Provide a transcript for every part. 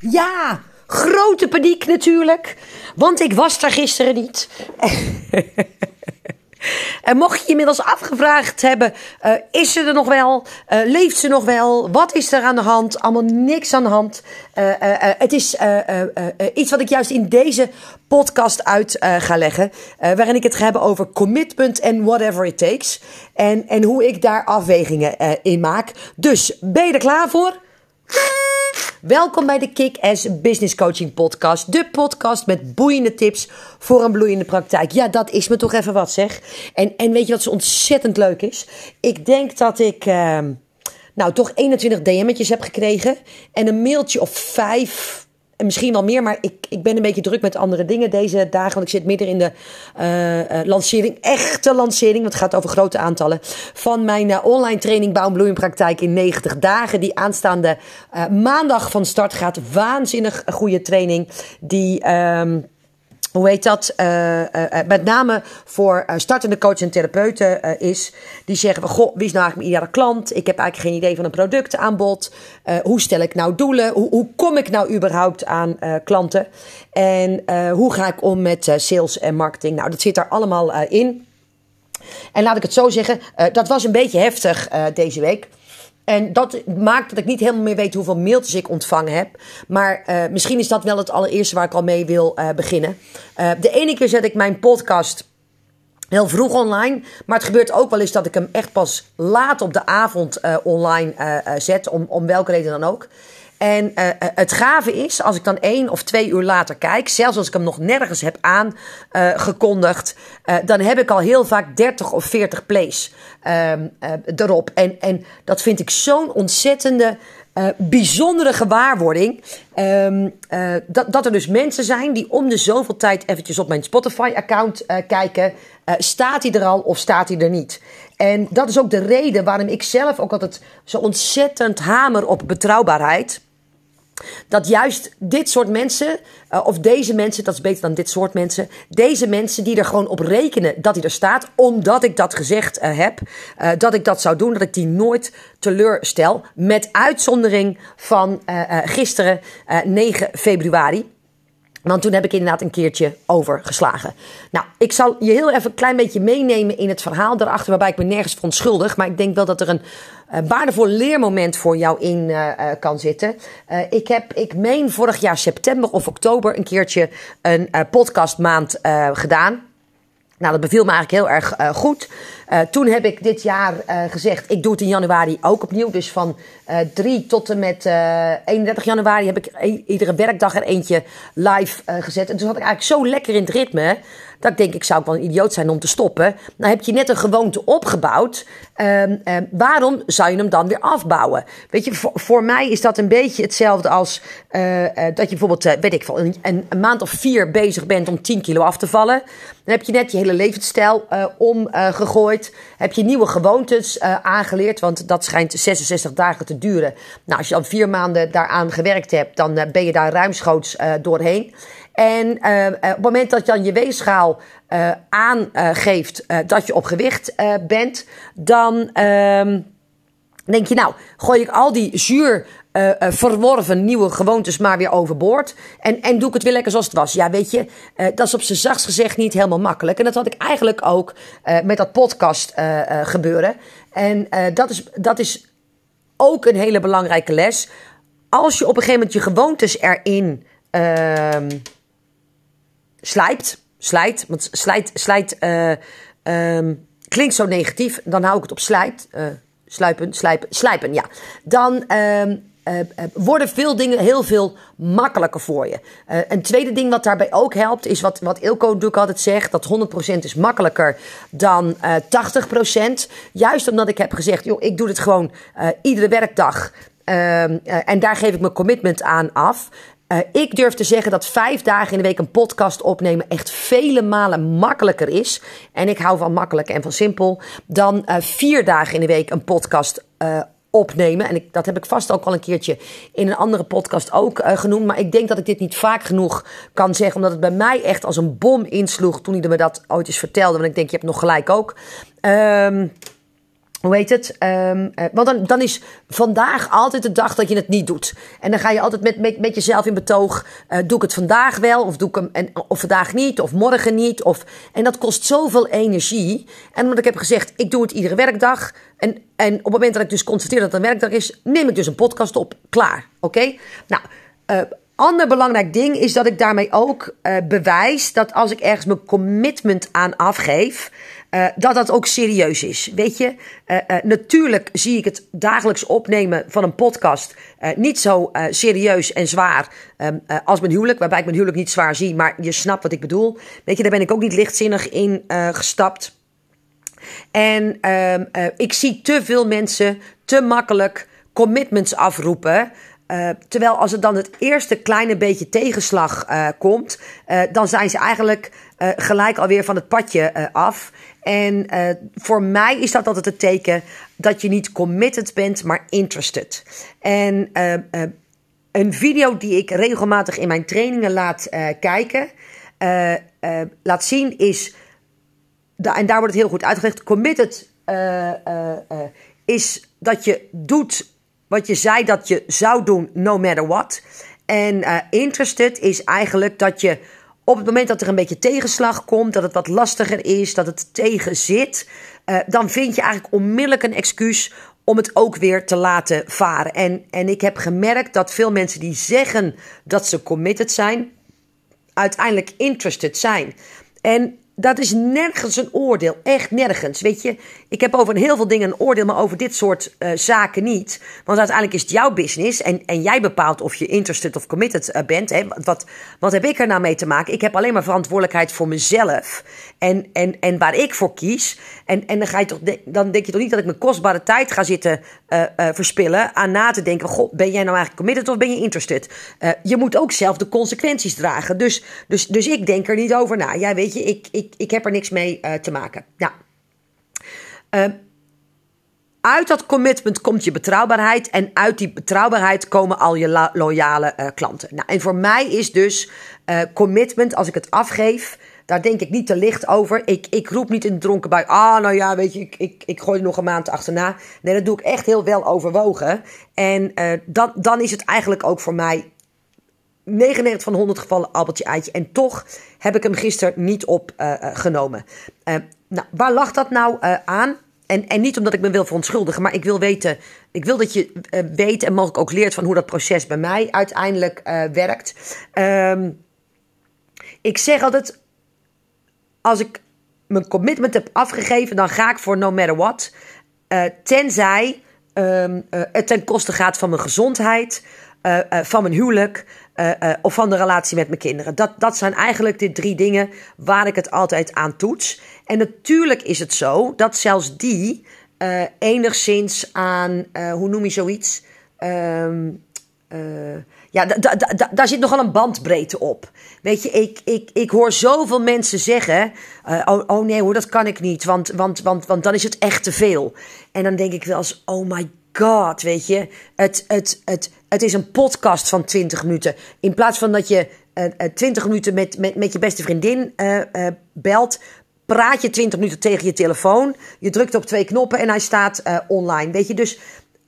Ja, grote paniek natuurlijk. Want ik was daar gisteren niet. En mocht je je inmiddels afgevraagd hebben: uh, is ze er nog wel? Uh, leeft ze nog wel? Wat is er aan de hand? Allemaal niks aan de hand. Uh, het is iets wat ik juist in deze podcast uit ga leggen. waarin ik het ga hebben over commitment en whatever it takes. En, en hoe ik daar afwegingen in maak. Dus ben je er klaar voor? Welkom bij de Kick-Ass Business Coaching Podcast. De podcast met boeiende tips voor een bloeiende praktijk. Ja, dat is me toch even wat zeg. En, en weet je wat zo ontzettend leuk is? Ik denk dat ik... Uh, nou, toch 21 DM'tjes heb gekregen. En een mailtje of vijf misschien wel meer, maar ik, ik ben een beetje druk met andere dingen deze dagen. Want ik zit midden in de uh, uh, lancering, echte lancering. Want het gaat over grote aantallen. Van mijn uh, online training Bouw en Praktijk in 90 dagen. Die aanstaande maandag van start gaat. Waanzinnig goede training. Die. Um, hoe heet dat? Uh, uh, met name voor startende coaches en therapeuten is. Die zeggen goh, wie is nou eigenlijk mijn ideale klant? Ik heb eigenlijk geen idee van een productaanbod. hoe stel ik nou doelen? Hoe, hoe kom ik nou überhaupt aan klanten? En hoe ga ik om met sales en marketing? Nou, dat zit daar allemaal in. En laat ik het zo zeggen, dat was een beetje heftig deze week. En dat maakt dat ik niet helemaal meer weet hoeveel mailtjes ik ontvangen heb. Maar uh, misschien is dat wel het allereerste waar ik al mee wil uh, beginnen. Uh, de ene keer zet ik mijn podcast heel vroeg online. Maar het gebeurt ook wel eens dat ik hem echt pas laat op de avond online zet. Om, om welke reden dan ook. En uh, het gave is, als ik dan één of twee uur later kijk, zelfs als ik hem nog nergens heb aangekondigd, uh, dan heb ik al heel vaak 30 of 40 plays uh, erop. En, en dat vind ik zo'n ontzettende. bijzondere gewaarwording. Ehm, dat, dat er dus mensen zijn die om de zoveel tijd eventjes op mijn Spotify-account kijken. staat hij er al of staat hij er niet? En dat is ook de reden waarom ik zelf ook altijd zo ontzettend hamer op betrouwbaarheid. Dat juist dit soort mensen, uh, of deze mensen, dat is beter dan dit soort mensen, deze mensen die er gewoon op rekenen dat hij er staat, omdat ik dat gezegd uh, heb, uh, dat ik dat zou doen, dat ik die nooit teleurstel. Met uitzondering van gisteren, 9 februari. Want toen heb ik inderdaad een keertje overgeslagen. Nou, ik zal je heel even een klein beetje meenemen in het verhaal daarachter, waarbij ik me nergens verontschuldig. Maar ik denk wel dat er een uh, waardevol leermoment voor jou in uh, kan zitten. Ik heb, ik meen vorig jaar september of oktober een keertje een podcastmaand gedaan. Nou, dat beviel me eigenlijk heel erg uh, goed. Uh, toen heb ik dit jaar uh, gezegd, ik doe het in januari ook opnieuw. Dus van 3 tot en met 31 januari heb ik iedere werkdag er eentje live gezet. En toen zat ik eigenlijk zo lekker in het ritme. Dat ik denk, ik zou wel een idioot zijn om te stoppen. Nou heb je net een gewoonte opgebouwd. Um, um, waarom zou je hem dan weer afbouwen? Weet je, voor, mij is dat een beetje hetzelfde als uh, uh, dat je bijvoorbeeld, uh, weet ik veel, een, een, maand of vier bezig bent om 10 kilo af te vallen. Dan heb je net je hele levensstijl omgegooid. heb je nieuwe gewoontes aangeleerd, want dat schijnt 66 dagen te duren. Nou, als je dan vier maanden daaraan gewerkt hebt, dan ben je daar ruimschoots doorheen. En uh, op het moment dat je dan je weegschaal uh, aangeeft dat je op gewicht bent, dan ehm, denk je, nou, gooi ik al die zuur verworven nieuwe gewoontes maar weer overboord. En, en doe ik het weer lekker zoals het was. Ja, weet je, dat is op zijn zachtst gezegd niet helemaal makkelijk. En dat had ik eigenlijk ook met dat podcast gebeuren. En dat, is, dat is ook een hele belangrijke les. Als je op een gegeven moment je gewoontes erin ehm, slijpt, slijt, want slijt, slijt uh, um, klinkt zo negatief, dan hou ik het op slijt, uh, sluipen, slijpen, slijpen, ja. Dan um, uh, worden veel dingen heel veel makkelijker voor je. Een tweede ding wat daarbij ook helpt, is wat, wat Ilko Doek altijd zegt: dat 100% is makkelijker dan uh, 80%. Juist omdat ik heb gezegd: joh, ik doe dit gewoon iedere werkdag. en daar geef ik mijn commitment aan af. Uh, ik durf te zeggen dat vijf dagen in de week een podcast opnemen echt vele malen makkelijker is. En ik hou van makkelijk en van simpel. Dan uh, vier dagen in de week een podcast uh, opnemen. En ik, dat heb ik vast ook al een keertje in een andere podcast ook genoemd. Maar ik denk dat ik dit niet vaak genoeg kan zeggen. Omdat het bij mij echt als een bom insloeg toen hij me dat ooit eens vertelde. Want ik denk, je hebt nog gelijk ook. Um, hoe heet het? Um, want dan, dan is vandaag altijd de dag dat je het niet doet. En dan ga je altijd met, met, met jezelf in betoog. Uh, doe ik het vandaag wel? Of doe ik hem en, of vandaag niet? Of morgen niet? Of, en dat kost zoveel energie. En omdat ik heb gezegd, ik doe het iedere werkdag. En, en op het moment dat ik dus constateer dat het een werkdag is, neem ik dus een podcast op. Klaar. Oké? Nou, uh, ander belangrijk ding is dat ik daarmee ook bewijs dat als ik ergens mijn commitment aan afgeef, uh, dat dat ook serieus is. Weet je, uh, natuurlijk zie ik het dagelijks opnemen van een podcast niet zo serieus en zwaar um, als mijn huwelijk, waarbij ik mijn huwelijk niet zwaar zie, maar je snapt wat ik bedoel. Weet je, daar ben ik ook niet lichtzinnig in gestapt. En uh, ik zie te veel mensen te makkelijk commitments afroepen. Terwijl als er dan het eerste kleine beetje tegenslag komt, dan zijn ze eigenlijk gelijk alweer van het padje af. En voor mij is dat altijd het teken dat je niet committed bent, maar interested. En een video die ik regelmatig in mijn trainingen laat kijken, laat zien is en daar wordt het heel goed uitgelegd. Committed uh, uh, uh, is dat je doet wat je zei dat je zou doen, no matter what. En interested is eigenlijk dat je op het moment dat er een beetje tegenslag komt, dat het wat lastiger is, dat het tegen zit, dan vind je eigenlijk onmiddellijk een excuus om het ook weer te laten varen. En, en ik heb gemerkt dat veel mensen die zeggen dat ze committed zijn, uiteindelijk interested zijn. En dat is nergens een oordeel. Echt nergens. Weet je, ik heb over heel veel dingen een oordeel, maar over dit soort uh, zaken niet. Want uiteindelijk is het jouw business en, en jij bepaalt of je interested of committed uh, bent. Hè. Wat, wat heb ik er nou mee te maken? Ik heb alleen maar verantwoordelijkheid voor mezelf en, en, en waar ik voor kies. En, en dan, ga je toch, dan denk je toch niet dat ik mijn kostbare tijd ga zitten uh, verspillen aan na te denken: God, ben jij nou eigenlijk committed of ben je interested? je moet ook zelf de consequenties dragen. Dus, dus, dus ik denk er niet over na. Ja, weet je, ik, ik, ik heb er niks mee te maken. Uh, uit dat commitment komt je betrouwbaarheid en uit die betrouwbaarheid komen al je loyale uh, klanten. Nou, en voor mij is dus uh, commitment, als ik het afgeef, daar denk ik niet te licht over. Ik, ik roep niet in de dronken bui, ah, nou ja, weet je, ik, ik, ik gooi nog een maand achterna. Nee, dat doe ik echt heel wel overwogen. En dan, dan is het eigenlijk ook voor mij 99 van 100 gevallen appeltje eitje. En toch heb ik hem gisteren niet opgenomen. Uh, nou, waar lag dat nou aan? En, en niet omdat ik me wil verontschuldigen, maar ik wil weten. Ik wil dat je weet en mogelijk ook leert van hoe dat proces bij mij uiteindelijk werkt. Um, ik zeg altijd: als ik mijn commitment heb afgegeven, dan ga ik voor no matter what. tenzij um, het ten koste gaat van mijn gezondheid, van mijn huwelijk, uh, of van de relatie met mijn kinderen. Dat, dat zijn eigenlijk de drie dingen waar ik het altijd aan toets. En natuurlijk is het zo dat zelfs die enigszins aan, hoe noem je zoiets? Um, ja, daar zit nogal een bandbreedte op. Weet je, ik, ik, ik hoor zoveel mensen zeggen: oh, oh nee hoor, dat kan ik niet, want, want, want, want dan is het echt te veel. En dan denk ik wel eens: oh my god, weet je. Het, het, het, het is een podcast van 20 minuten. In plaats van dat je uh, uh, 20 minuten met, met, met je beste vriendin uh, belt, praat je 20 minuten tegen je telefoon. Je drukt op twee knoppen en hij staat online. Weet je, dus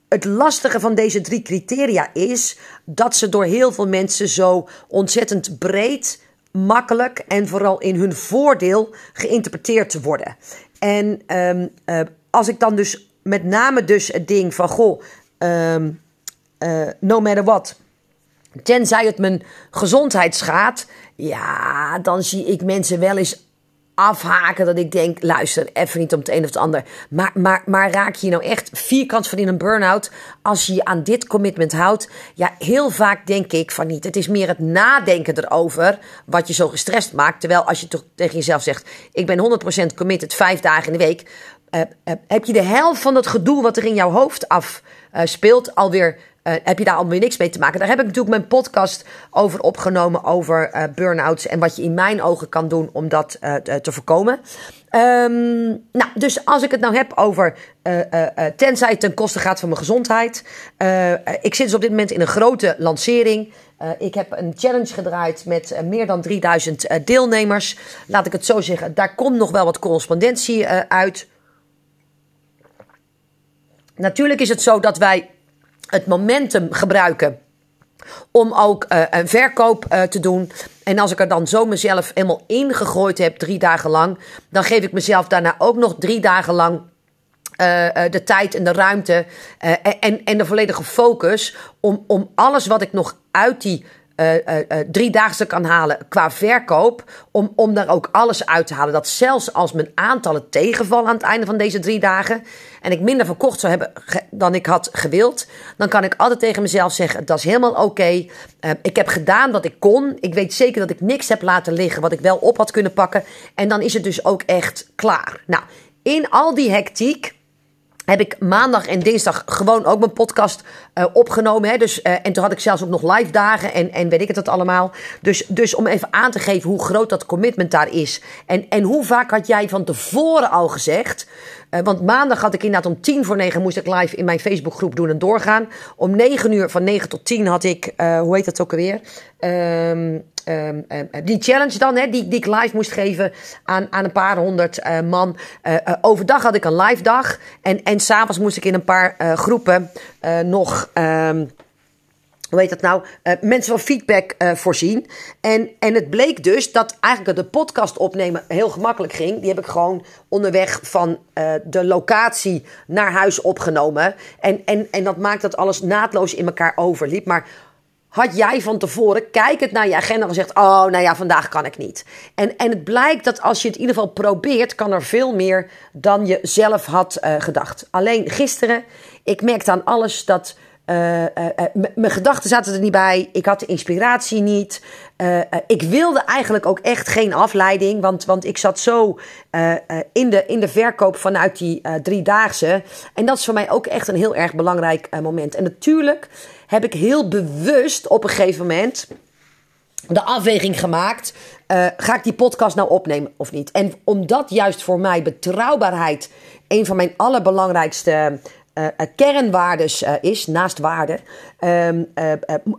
het lastige van deze drie criteria is dat ze door heel veel mensen zo ontzettend breed, makkelijk en vooral in hun voordeel geïnterpreteerd te worden. En um, als ik dan dus met name dus het ding van, goh, um, uh, no matter what. Tenzij het mijn gezondheid schaadt, ja, dan zie ik mensen wel eens afhaken dat ik denk, luister, even niet om het een of het ander. Maar, maar, maar raak je nou echt vierkant van in een burn-out als je je aan dit commitment houdt? Ja, heel vaak denk ik van niet. Het is meer het nadenken erover wat je zo gestrest maakt. Terwijl als je toch tegen jezelf zegt, ik ben 100% committed vijf dagen in de week uh, uh, heb je de helft van dat gedoe wat er in jouw hoofd afspeelt uh, alweer. heb je daar alweer niks mee te maken? Daar heb ik natuurlijk mijn podcast over opgenomen. Over burn-outs. En wat je in mijn ogen kan doen om dat te voorkomen. Um, nou, dus als ik het nou heb over. tenzij het ten koste gaat van mijn gezondheid. ik zit dus op dit moment in een grote lancering. Uh, ik heb een challenge gedraaid met uh, meer dan 3000 uh, deelnemers. Laat ik het zo zeggen, daar komt nog wel wat correspondentie uit. Natuurlijk is het zo dat wij het momentum gebruiken om ook uh, een verkoop uh, te doen. En als ik er dan zo mezelf helemaal ingegooid heb, drie dagen lang, dan geef ik mezelf daarna ook nog drie dagen lang uh, de tijd en de ruimte en, en de volledige focus om, om alles wat ik nog uit die uh, uh, driedaagse kan halen qua verkoop. Om, om daar ook alles uit te halen. Dat zelfs als mijn aantallen tegenvallen aan het einde van deze drie dagen. En ik minder verkocht zou hebben dan ik had gewild. Dan kan ik altijd tegen mezelf zeggen: dat is helemaal oké. Ik heb gedaan wat ik kon. Ik weet zeker dat ik niks heb laten liggen wat ik wel op had kunnen pakken. En dan is het dus ook echt klaar. Nou, in al die hectiek heb ik maandag en dinsdag gewoon ook mijn podcast uh, opgenomen. Hè? Dus, uh, en toen had ik zelfs ook nog live dagen en, en weet ik het dat allemaal. Dus, dus om even aan te geven hoe groot dat commitment daar is. En, en hoe vaak had jij van tevoren al gezegd... Uh, want maandag had ik inderdaad om tien voor negen moest ik live in mijn Facebookgroep doen en doorgaan. Om negen uur, van negen tot tien had ik, hoe heet dat ook alweer? Um, Um, um, die challenge dan, hè, die, die ik live moest geven aan, aan een paar honderd uh, man. Uh, overdag had ik een live dag. En, en s'avonds moest ik in een paar groepen nog. Um, hoe heet dat nou? mensen van feedback voorzien. En, en het bleek dus dat eigenlijk de podcast opnemen heel gemakkelijk ging. Die heb ik gewoon onderweg van de locatie naar huis opgenomen. En, en, en dat maakt dat alles naadloos in elkaar overliep. Maar had jij van tevoren kijkend naar je agenda gezegd: Oh, nou ja, vandaag kan ik niet. En, en het blijkt dat als je het in ieder geval probeert, kan er veel meer dan je zelf had uh, gedacht. Alleen gisteren, ik merkte aan alles dat. Uh, uh, mijn gedachten zaten er niet bij. Ik had de inspiratie niet. ik wilde eigenlijk ook echt geen afleiding. Want, want ik zat zo in, de, in de verkoop vanuit die driedaagse. En dat is voor mij ook echt een heel erg belangrijk moment. En natuurlijk heb ik heel bewust op een gegeven moment de afweging gemaakt. Uh, ga ik die podcast nou opnemen of niet? En omdat juist voor mij betrouwbaarheid een van mijn allerbelangrijkste uh, kernwaardes uh, is, naast waarde, um,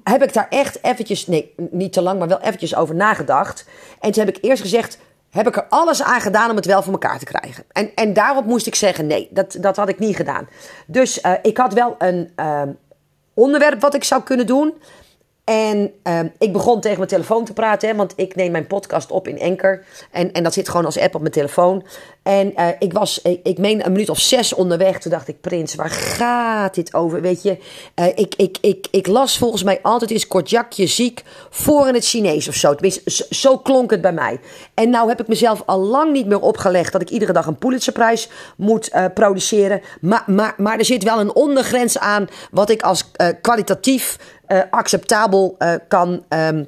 heb ik daar echt eventjes, nee, niet te lang, maar wel eventjes over nagedacht. En toen heb ik eerst gezegd, heb ik er alles aan gedaan om het wel voor elkaar te krijgen. En, en daarop moest ik zeggen, nee, dat, dat had ik niet gedaan. Dus ik had wel een ehm, onderwerp wat ik zou kunnen doen. En uh, ik begon tegen mijn telefoon te praten, hè, want ik neem mijn podcast op in Anchor. En, en dat zit gewoon als app op mijn telefoon. En uh, ik was, ik, ik meen een minuut of zes onderweg. Toen dacht ik, Prins, waar gaat dit over? Weet je, uh, ik, ik, ik, ik las volgens mij altijd eens Kortjakje ziek voor in het Chinees of zo. Tenminste, zo, klonk het bij mij. En nou heb ik mezelf al lang niet meer opgelegd dat ik iedere dag een Pulitzerprijs moet produceren. Maar, maar, maar er zit wel een ondergrens aan wat ik als kwalitatief acceptabel kan. Um,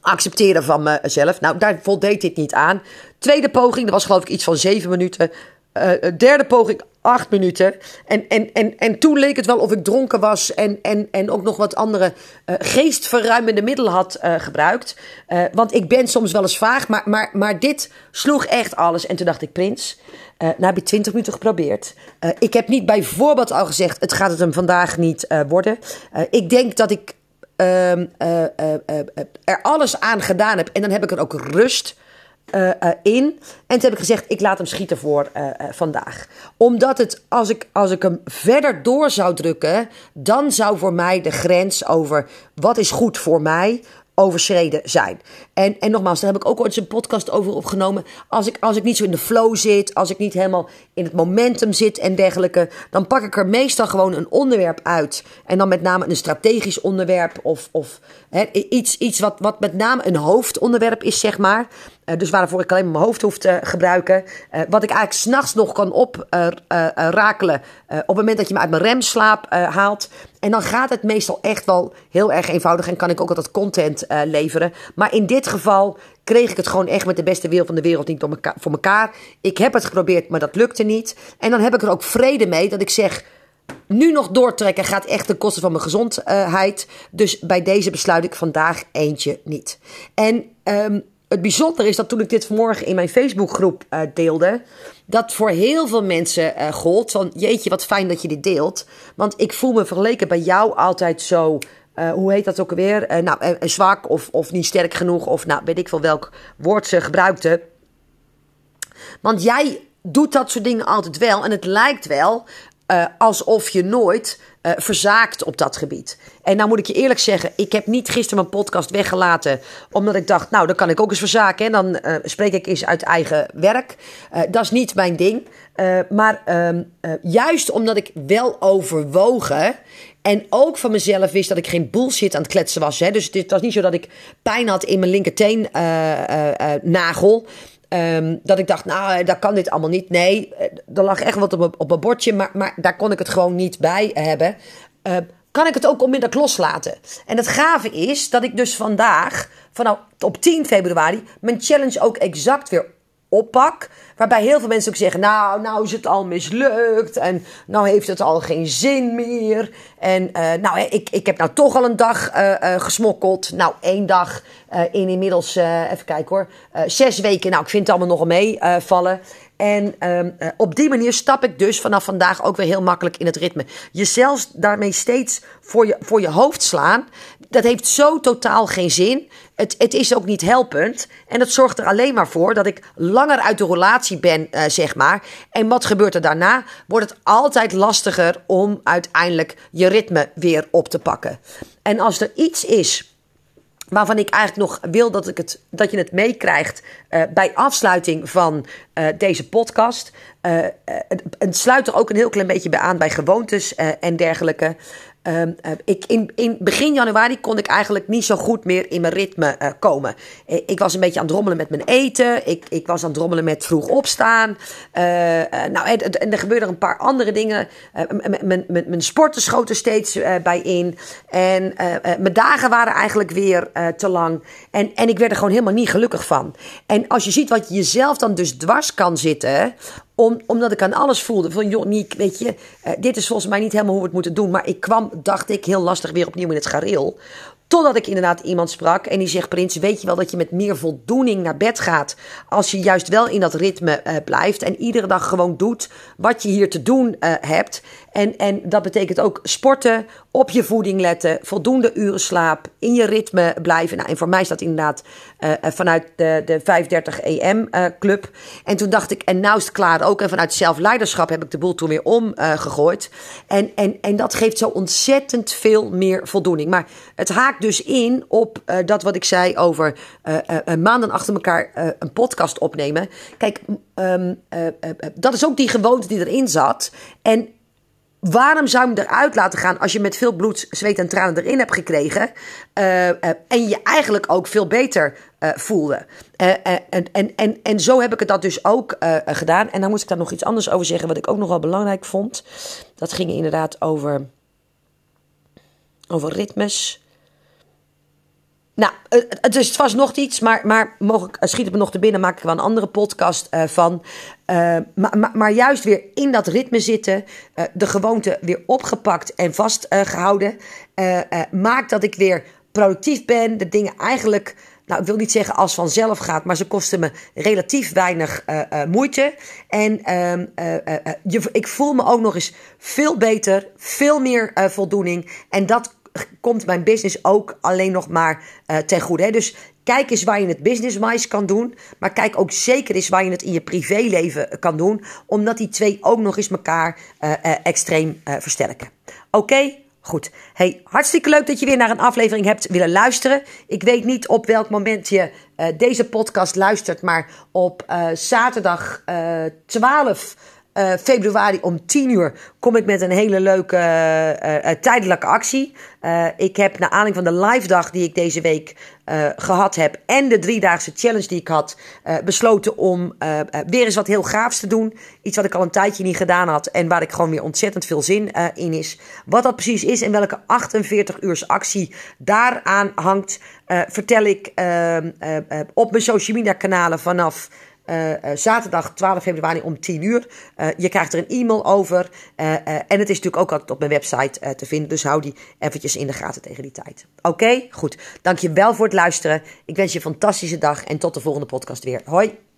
accepteren van mezelf. Nou, daar voldeed dit niet aan. Tweede poging, dat was geloof ik iets van zeven minuten. Uh, derde poging, acht minuten. En, en, en, en toen leek het wel of ik dronken was en, en, en ook nog wat andere uh, geestverruimende middelen had uh, gebruikt. want ik ben soms wel eens vaag, maar, maar, maar dit sloeg echt alles. En toen dacht ik, Prins, nou heb je twintig minuten geprobeerd. ik heb niet bijvoorbeeld al gezegd, het gaat het hem vandaag niet worden. ik denk dat ik uh, er alles aan gedaan heb. En dan heb ik er ook rust in. En toen heb ik gezegd, ik laat hem schieten voor vandaag. Omdat het, als ik, als ik hem verder door zou drukken... dan zou voor mij de grens over wat is goed voor mij overschreden zijn. En, en nogmaals, daar heb ik ook ooit eens een podcast over opgenomen. Als ik, als ik niet zo in de flow zit, als ik niet helemaal in het momentum zit en dergelijke, dan pak ik er meestal gewoon een onderwerp uit. En dan met name een strategisch onderwerp of, of iets, iets wat, wat met name een hoofdonderwerp is, zeg maar. Uh, dus waarvoor ik alleen mijn hoofd hoef te gebruiken. Uh, wat ik eigenlijk s'nachts nog kan oprakelen. Uh, op het moment dat je me uit mijn remslaap haalt. En dan gaat het meestal echt wel heel erg eenvoudig. En kan ik ook altijd content leveren. Maar in dit geval kreeg ik het gewoon echt met de beste wereld van de wereld niet voor elkaar. Ik heb het geprobeerd, maar dat lukte niet. En dan heb ik er ook vrede mee dat ik zeg nu nog doortrekken gaat echt ten koste van mijn gezondheid. Dus bij deze besluit ik vandaag eentje niet. En um, het bijzondere is dat toen ik dit vanmorgen in mijn Facebookgroep uh, deelde, dat voor heel veel mensen uh, gold van jeetje, wat fijn dat je dit deelt. Want ik voel me vergeleken bij jou altijd zo. Uh, hoe heet dat ook alweer? nou, zwak of, of niet sterk genoeg. Of nou, weet ik veel welk woord ze gebruikte. Want jij doet dat soort dingen altijd wel. En het lijkt wel uh, alsof je nooit uh, verzaakt op dat gebied. En nou moet ik je eerlijk zeggen, ik heb niet gisteren mijn podcast weggelaten. Omdat ik dacht, nou dan kan ik ook eens verzaken. En dan uh, spreek ik eens uit eigen werk. dat is niet mijn ding. maar ehm, juist omdat ik wel overwogen. En ook van mezelf wist dat ik geen bullshit aan het kletsen was. Hè. Dus het was niet zo dat ik pijn had in mijn linkerteen nagel. Um, dat ik dacht, nou, dat kan dit allemaal niet. Nee, eh, er lag echt wat op, op mijn bordje, maar, maar daar kon ik het gewoon niet bij hebben. Uh, kan ik het ook onmiddellijk loslaten? En het gave is dat ik dus vandaag, vanaf op 10 februari, mijn challenge ook exact weer oppak. Waarbij heel veel mensen ook zeggen: Nou, nou is het al mislukt. En nou heeft het al geen zin meer. En uh, nou, ik, ik heb nou toch al een dag uh, uh, gesmokkeld. Nou, één dag in inmiddels, even kijken hoor, zes weken. Nou, ik vind het allemaal nog meevallen. En um, op die manier stap ik dus vanaf vandaag ook weer heel makkelijk in het ritme. Jezelf daarmee steeds voor je, voor je hoofd slaan, dat heeft zo totaal geen zin. Het, het is ook niet helpend. En dat zorgt er alleen maar voor dat ik langer uit de relatie ben, uh, zeg maar. En wat gebeurt er daarna? Wordt het altijd lastiger om uiteindelijk je ritme weer op te pakken. En als er iets is waarvan ik eigenlijk nog wil dat, ik het, dat je het meekrijgt uh, bij afsluiting van uh, deze podcast. Uh, het, sluit er ook een heel klein beetje bij aan bij gewoontes en dergelijke. Um, ik, in, in begin januari kon ik eigenlijk niet zo goed meer in mijn ritme uh, komen. Ik, ik, was een beetje aan het rommelen met mijn eten. Ik, ik was aan het rommelen met vroeg opstaan. Nou, en, en, er gebeurden een paar andere dingen. Mijn sporten schoten steeds bij in. En mijn dagen waren eigenlijk weer te lang. En, en ik werd er gewoon helemaal niet gelukkig van. En als je ziet wat je jezelf dan dus dwars kan zitten om, omdat ik aan alles voelde van, joh, weet je, uh, dit is volgens mij niet helemaal hoe we het moeten doen. Maar ik kwam, dacht ik, heel lastig weer opnieuw in het gareel. Totdat ik inderdaad iemand sprak en die zegt: Prins, weet je wel dat je met meer voldoening naar bed gaat. als je juist wel in dat ritme uh, blijft. en iedere dag gewoon doet wat je hier te doen uh, hebt. En, en dat betekent ook sporten, op je voeding letten, voldoende uren slaap, in je ritme blijven. Nou, en voor mij is dat inderdaad uh, vanuit de, de 530 EM club. En toen dacht ik, en nou is het klaar ook. En vanuit zelfleiderschap heb ik de boel toen weer omgegooid. Uh, en, en, en dat geeft zo ontzettend veel meer voldoening. Maar het haakt dus in op dat wat ik zei over maanden achter elkaar een podcast opnemen. Kijk, um, dat is ook die gewoonte die erin zat. En Waarom zou je hem eruit laten gaan als je met veel bloed, zweet en tranen erin hebt gekregen? En je eigenlijk ook veel beter voelde. en, en, en, en zo heb ik het dat dus ook gedaan. En dan moest ik daar nog iets anders over zeggen, wat ik ook nog wel belangrijk vond. Dat ging inderdaad over, over ritmes. Nou, het is vast nog iets, maar, maar mogelijk schiet het me nog te binnen, maak ik wel een andere podcast uh, van. Maar, maar, juist weer in dat ritme zitten, de gewoonte weer opgepakt en vastgehouden, maakt dat ik weer productief ben, de dingen eigenlijk, nou ik wil niet zeggen als vanzelf gaat, maar ze kosten me relatief weinig moeite. En ehm, je, ik voel me ook nog eens veel beter, veel meer voldoening en dat komt mijn business ook alleen nog maar uh, ten goede. Hè? Dus kijk eens waar je het business-wise kan doen. Maar kijk ook zeker eens waar je het in je privéleven kan doen. Omdat die twee ook nog eens elkaar uh, uh, extreem versterken. Oké? Goed. Hey, hartstikke leuk dat je weer naar een aflevering hebt willen luisteren. Ik weet niet op welk moment je deze podcast luistert. Maar op zaterdag 12 uh, februari om 10 uur kom ik met een hele leuke uh, uh, tijdelijke actie. ik heb naar aanleiding van de live dag die ik deze week gehad heb en de driedaagse challenge die ik had, besloten om weer eens wat heel gaafs te doen. Iets wat ik al een tijdje niet gedaan had en waar ik gewoon weer ontzettend veel zin in is. Wat dat precies is en welke 48 uurs actie daaraan hangt, vertel ik ehm, op mijn social media kanalen vanaf uh, zaterdag 12 februari om 10 uur. Uh, je krijgt er een e-mail over. en het is natuurlijk ook altijd op mijn website te vinden. Dus hou die eventjes in de gaten tegen die tijd. Oké, goed. Dankjewel voor het luisteren. Ik wens je een fantastische dag en tot de volgende podcast weer. Hoi.